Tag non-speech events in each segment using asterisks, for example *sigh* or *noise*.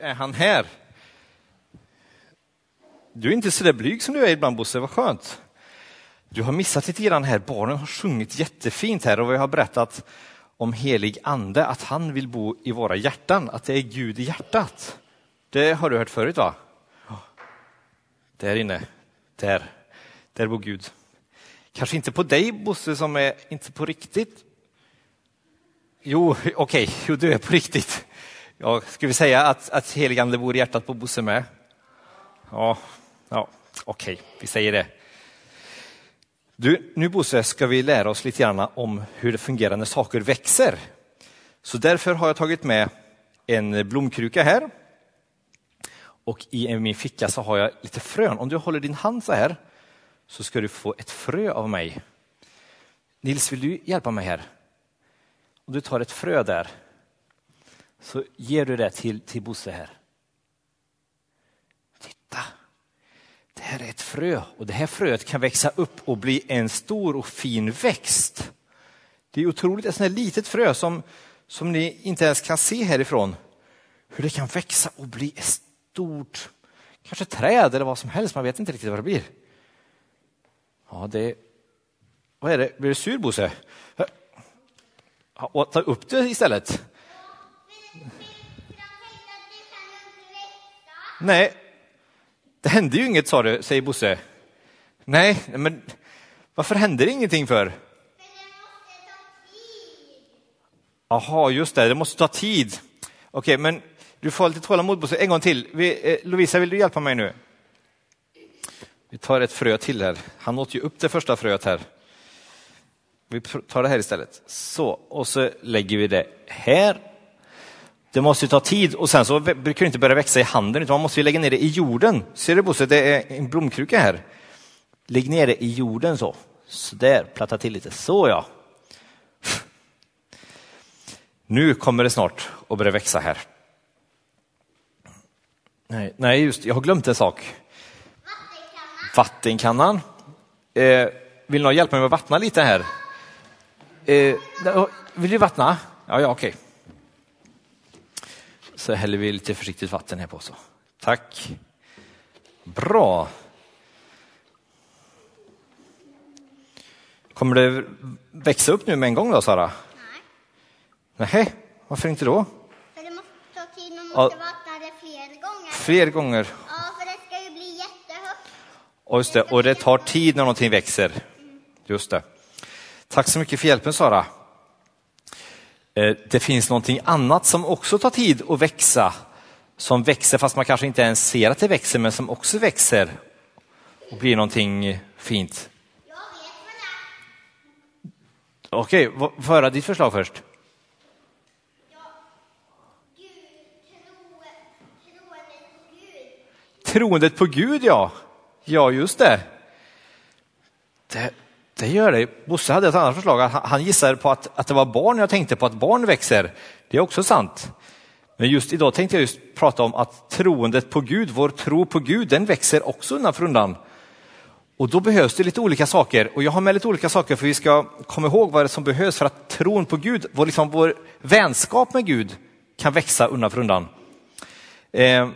är han här. Du är inte så där blyg som du är ibland Bosse, vad skönt. Du har missat lite grann här, barnen har sjungit jättefint här och vi har berättat om helig ande, att han vill bo i våra hjärtan, att det är Gud i hjärtat. Det har du hört förut va? Där inne, där, där bor Gud. Kanske inte på dig Bosse som är inte på riktigt. Jo, okej, okay. jo du är på riktigt. Ja, ska vi säga att, att heligande bor i hjärtat på Bosse med? Ja, ja okej, okay. vi säger det. Du, nu Bosse ska vi lära oss lite grann om hur det fungerar när saker växer. Så därför har jag tagit med en blomkruka här. Och i min ficka så har jag lite frön. Om du håller din hand så här så ska du få ett frö av mig. Nils, vill du hjälpa mig här? Om du tar ett frö där så ger du det till, till Bosse här. Titta, det här är ett frö och det här fröet kan växa upp och bli en stor och fin växt. Det är otroligt, ett sånt här litet frö som, som ni inte ens kan se härifrån. Hur det kan växa och bli ett stort, kanske träd eller vad som helst, man vet inte riktigt vad det blir. Ja, det... Vad är det? Blir du sur, Bosse? Ja, ta upp det istället. Nej, det hände ju inget sa du, säger Bosse. Nej, men varför händer det ingenting för? Jaha, just det, det måste ta tid. Okej, men du får ha lite tålamod Bosse. En gång till. Vi, eh, Lovisa, vill du hjälpa mig nu? Vi tar ett frö till här. Han åt ju upp det första fröet här. Vi tar det här istället. Så, och så lägger vi det här. Det måste ta tid och sen så brukar det inte börja växa i handen utan man måste lägga ner det i jorden. Ser du Bosse, det är en blomkruka här. Lägg ner det i jorden så. Så där, platta till lite. Så ja. Nu kommer det snart att börja växa här. Nej, nej just jag har glömt en sak. Vattenkannan. Eh, vill någon hjälpa mig att vattna lite här? Eh, vill du vattna? Ja, ja, okej. Okay. Så häller vi lite försiktigt vatten här på så. Tack. Bra. Kommer det växa upp nu med en gång då, Sara? Nej. Nej, varför inte då? För det måste ta tid, man måste ja. vattna det fler gånger. Fler gånger? Ja, för det ska ju bli jättehögt. Och, just det, och det tar tid när någonting växer. Just det. Tack så mycket för hjälpen Sara. Eh, det finns någonting annat som också tar tid att växa, som växer fast man kanske inte ens ser att det växer, men som också växer och blir någonting fint. Okej, okay, få höra ditt förslag först. Troendet på Gud, ja. Ja, just det. det. Det gör det. Bosse hade ett annat förslag. Han gissade på att, att det var barn jag tänkte på, att barn växer. Det är också sant. Men just idag tänkte jag just prata om att troendet på Gud, vår tro på Gud, den växer också undan för undan. Och då behövs det lite olika saker. Och jag har med lite olika saker för vi ska komma ihåg vad det är som behövs för att tron på Gud, vår, liksom vår vänskap med Gud kan växa undan för undan. Eh,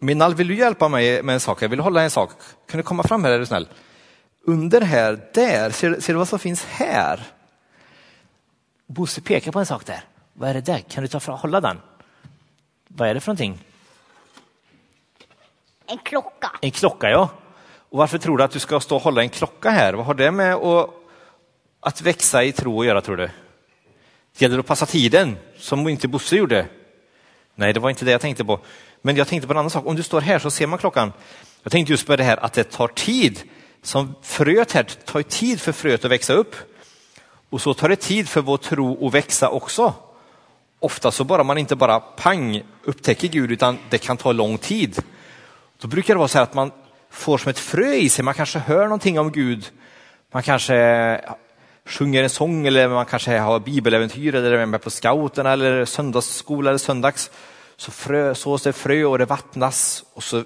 Minal, vill du hjälpa mig med en sak? Jag vill hålla en sak. Kan du komma fram här är du snäll? Under här, där, ser, ser du vad som finns här? Bosse pekar på en sak där. Vad är det där? Kan du ta fram, hålla den? Vad är det för någonting? En klocka. En klocka, ja. Och varför tror du att du ska stå och hålla en klocka här? Vad har det med att, växa i tro att göra, tror du? Det gäller att passa tiden, som inte Bosse gjorde. Nej, det var inte det jag tänkte på. Men jag tänkte på en annan sak. Om du står här så ser man klockan. Jag tänkte just på det här att det tar tid som fröet här, tar tid för fröet att växa upp. Och så tar det tid för vår tro att växa också. Ofta så bara man inte bara pang upptäcker Gud utan det kan ta lång tid. Då brukar det vara så att man får som ett frö i sig, man kanske hör någonting om Gud. Man kanske sjunger en sång eller man kanske har bibeläventyr eller är med på scouterna eller söndagsskola eller söndags. Så frö, sås det frö och det vattnas och så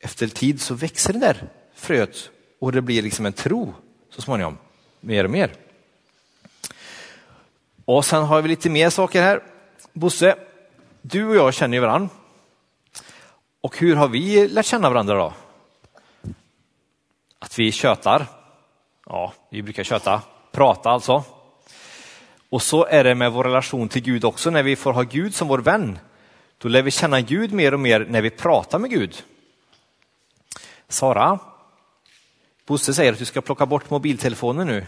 efter tid så växer det där fröet och det blir liksom en tro så småningom, mer och mer. Och sen har vi lite mer saker här. Bosse, du och jag känner ju varandra. Och hur har vi lärt känna varandra då? Att vi tjötar. Ja, vi brukar köta, prata alltså. Och så är det med vår relation till Gud också, när vi får ha Gud som vår vän. Då lär vi känna Gud mer och mer när vi pratar med Gud. Sara, Bosse säger att du ska plocka bort mobiltelefonen nu.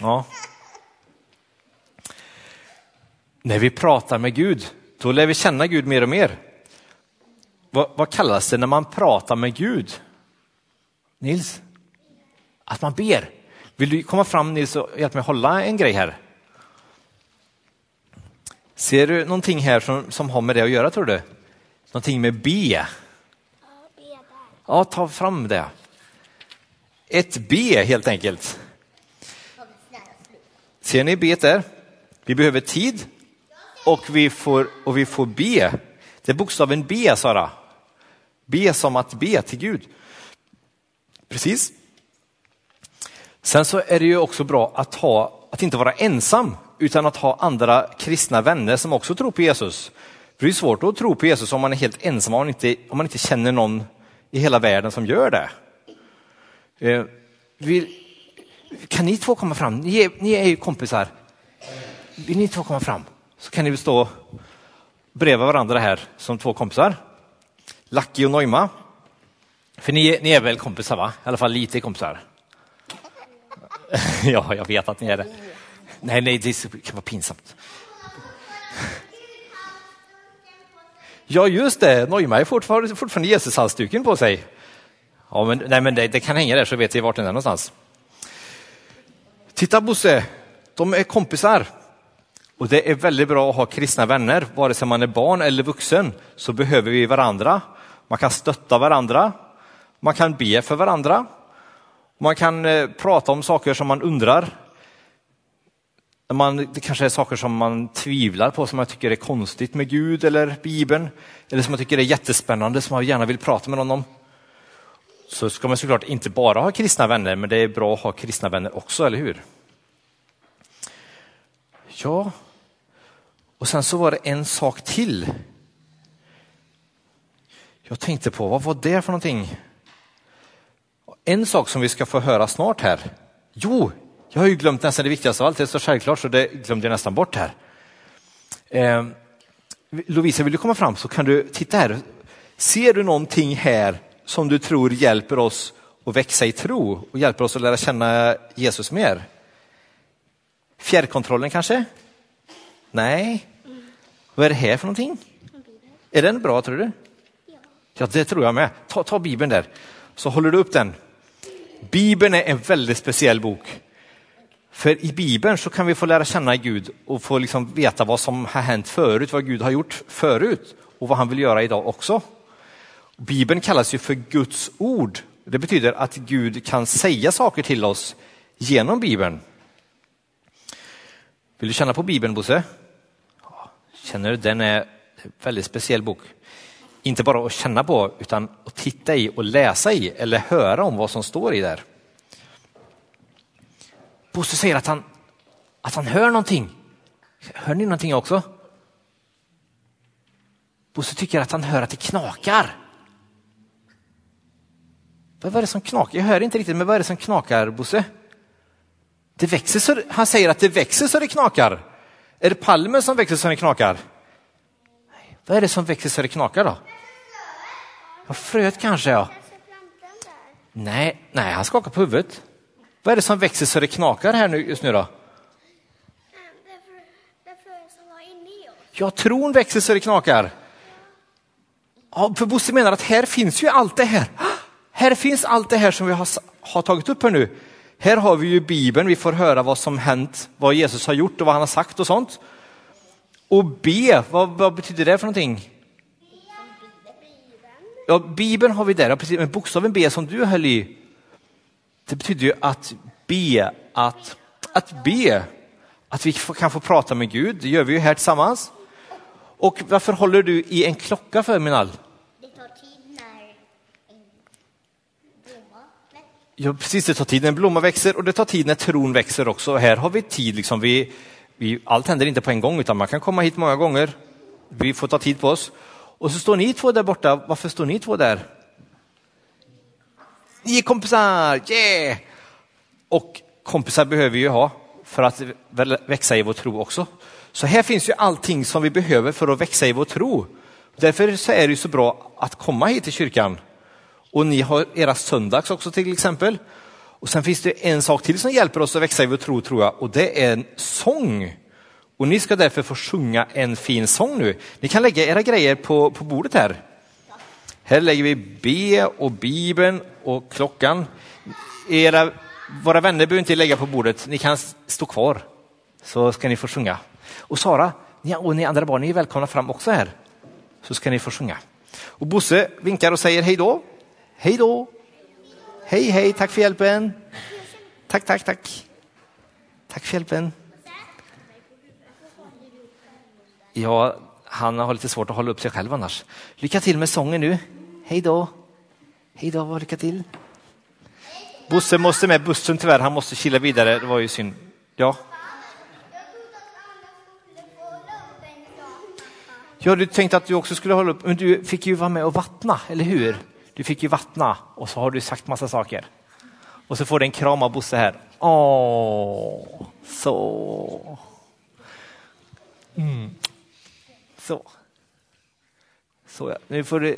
Ja. När vi pratar med Gud, då lär vi känna Gud mer och mer. Vad, vad kallas det när man pratar med Gud? Nils? Att man ber. Vill du komma fram Nils och hjälpa mig hålla en grej här? Ser du någonting här som, som har med det att göra tror du? Någonting med B? Ja, ta fram det. Ett B helt enkelt. Ser ni B där? Vi behöver tid och vi får, och vi får be. Det är bokstaven B, Sara. Be som att be till Gud. Precis. Sen så är det ju också bra att, ha, att inte vara ensam utan att ha andra kristna vänner som också tror på Jesus. För det är svårt att tro på Jesus om man är helt ensam, om man inte, om man inte känner någon i hela världen som gör det. Eh, vill, kan ni två komma fram? Ni är, ni är ju kompisar. Vill ni två komma fram? Så kan ni stå bredvid varandra här som två kompisar. Lucky och Noima. För ni, ni är väl kompisar va? I alla fall lite kompisar. *laughs* ja, jag vet att ni är det. Nej, nej, det kan vara pinsamt. Ja, just det. Noima har fortfarande, fortfarande Jesushalsduken på sig. Ja, men, nej, men det, det, kan hänga där så vet vi vart den är någonstans. Titta Bosse, de är kompisar. Och det är väldigt bra att ha kristna vänner, vare sig man är barn eller vuxen så behöver vi varandra. Man kan stötta varandra, man kan be för varandra, man kan eh, prata om saker som man undrar. Man, det kanske är saker som man tvivlar på, som man tycker är konstigt med Gud eller Bibeln, eller som man tycker är jättespännande, som man gärna vill prata med någon om. Så ska man såklart inte bara ha kristna vänner, men det är bra att ha kristna vänner också, eller hur? Ja, och sen så var det en sak till. Jag tänkte på, vad var det för någonting? En sak som vi ska få höra snart här. Jo, jag har ju glömt nästan det viktigaste av allt, det är så självklart så det glömde jag nästan bort här. Eh, Lovisa, vill du komma fram så kan du titta här. Ser du någonting här som du tror hjälper oss att växa i tro och hjälper oss att lära känna Jesus mer? Fjärrkontrollen kanske? Nej. Vad är det här för någonting? Är den bra tror du? Ja, det tror jag med. Ta, ta Bibeln där, så håller du upp den. Bibeln är en väldigt speciell bok. För i Bibeln så kan vi få lära känna Gud och få liksom veta vad som har hänt förut, vad Gud har gjort förut och vad han vill göra idag också. Bibeln kallas ju för Guds ord. Det betyder att Gud kan säga saker till oss genom Bibeln. Vill du känna på Bibeln, Bosse? Känner du? Den är en väldigt speciell bok. Inte bara att känna på, utan att titta i och läsa i eller höra om vad som står i där. Bosse säger att han, att han hör någonting. Hör ni någonting också? Bosse tycker att han hör att det knakar. Vad är det som knakar? Jag hör inte riktigt, men vad är det som knakar, Bosse? Det växer så, han säger att det växer så det knakar. Är det palmen som växer så det knakar? Vad är det som växer så det knakar då? Ja, fröet kanske ja. Nej, nej, han skakar på huvudet. Vad är det som växer så det knakar här nu, just nu då? Ja, tron växer så det knakar. Ja, för Bosse menar att här finns ju allt det här. Här finns allt det här som vi har, har tagit upp här nu. Här har vi ju Bibeln, vi får höra vad som hänt, vad Jesus har gjort och vad han har sagt och sånt. Och be, vad, vad betyder det för någonting? Ja, Bibeln har vi där, ja, precis, men bokstaven B som du höll i, det betyder ju att be, att, att be, att vi kan få prata med Gud, det gör vi ju här tillsammans. Och varför håller du i en klocka för Minal? Ja, precis, det tar tid när en blomma växer och det tar tid när tron växer också. Här har vi tid, liksom, vi, vi, allt händer inte på en gång utan man kan komma hit många gånger. Vi får ta tid på oss. Och så står ni två där borta. Varför står ni två där? Ni är kompisar! Yeah! Och kompisar behöver vi ju ha för att växa i vår tro också. Så här finns ju allting som vi behöver för att växa i vår tro. Därför så är det så bra att komma hit till kyrkan. Och ni har era söndags också till exempel. Och sen finns det en sak till som hjälper oss att växa i vår tro tror jag och det är en sång. Och ni ska därför få sjunga en fin sång nu. Ni kan lägga era grejer på, på bordet här. Här lägger vi B och Bibeln och klockan. Era, våra vänner behöver inte lägga på bordet, ni kan stå kvar så ska ni få sjunga. Och Sara och ni andra barn, ni är välkomna fram också här så ska ni få sjunga. Och Bosse vinkar och säger hej då. Hej då. Hej, hej, tack för hjälpen. Tack, tack, tack. Tack för hjälpen. Ja, han har lite svårt att hålla upp sig själv annars. Lycka till med sången nu. Hej då. Hej då, och lycka till. Bosse måste med bussen tyvärr, han måste kila vidare. Det var ju synd. Ja. Ja, du tänkte att du också skulle hålla upp, men du fick ju vara med och vattna, eller hur? Du fick ju vattna och så har du sagt massa saker. Och så får du en kram av Bosse här. Åh, så. Mm. Så. Så ja, nu får du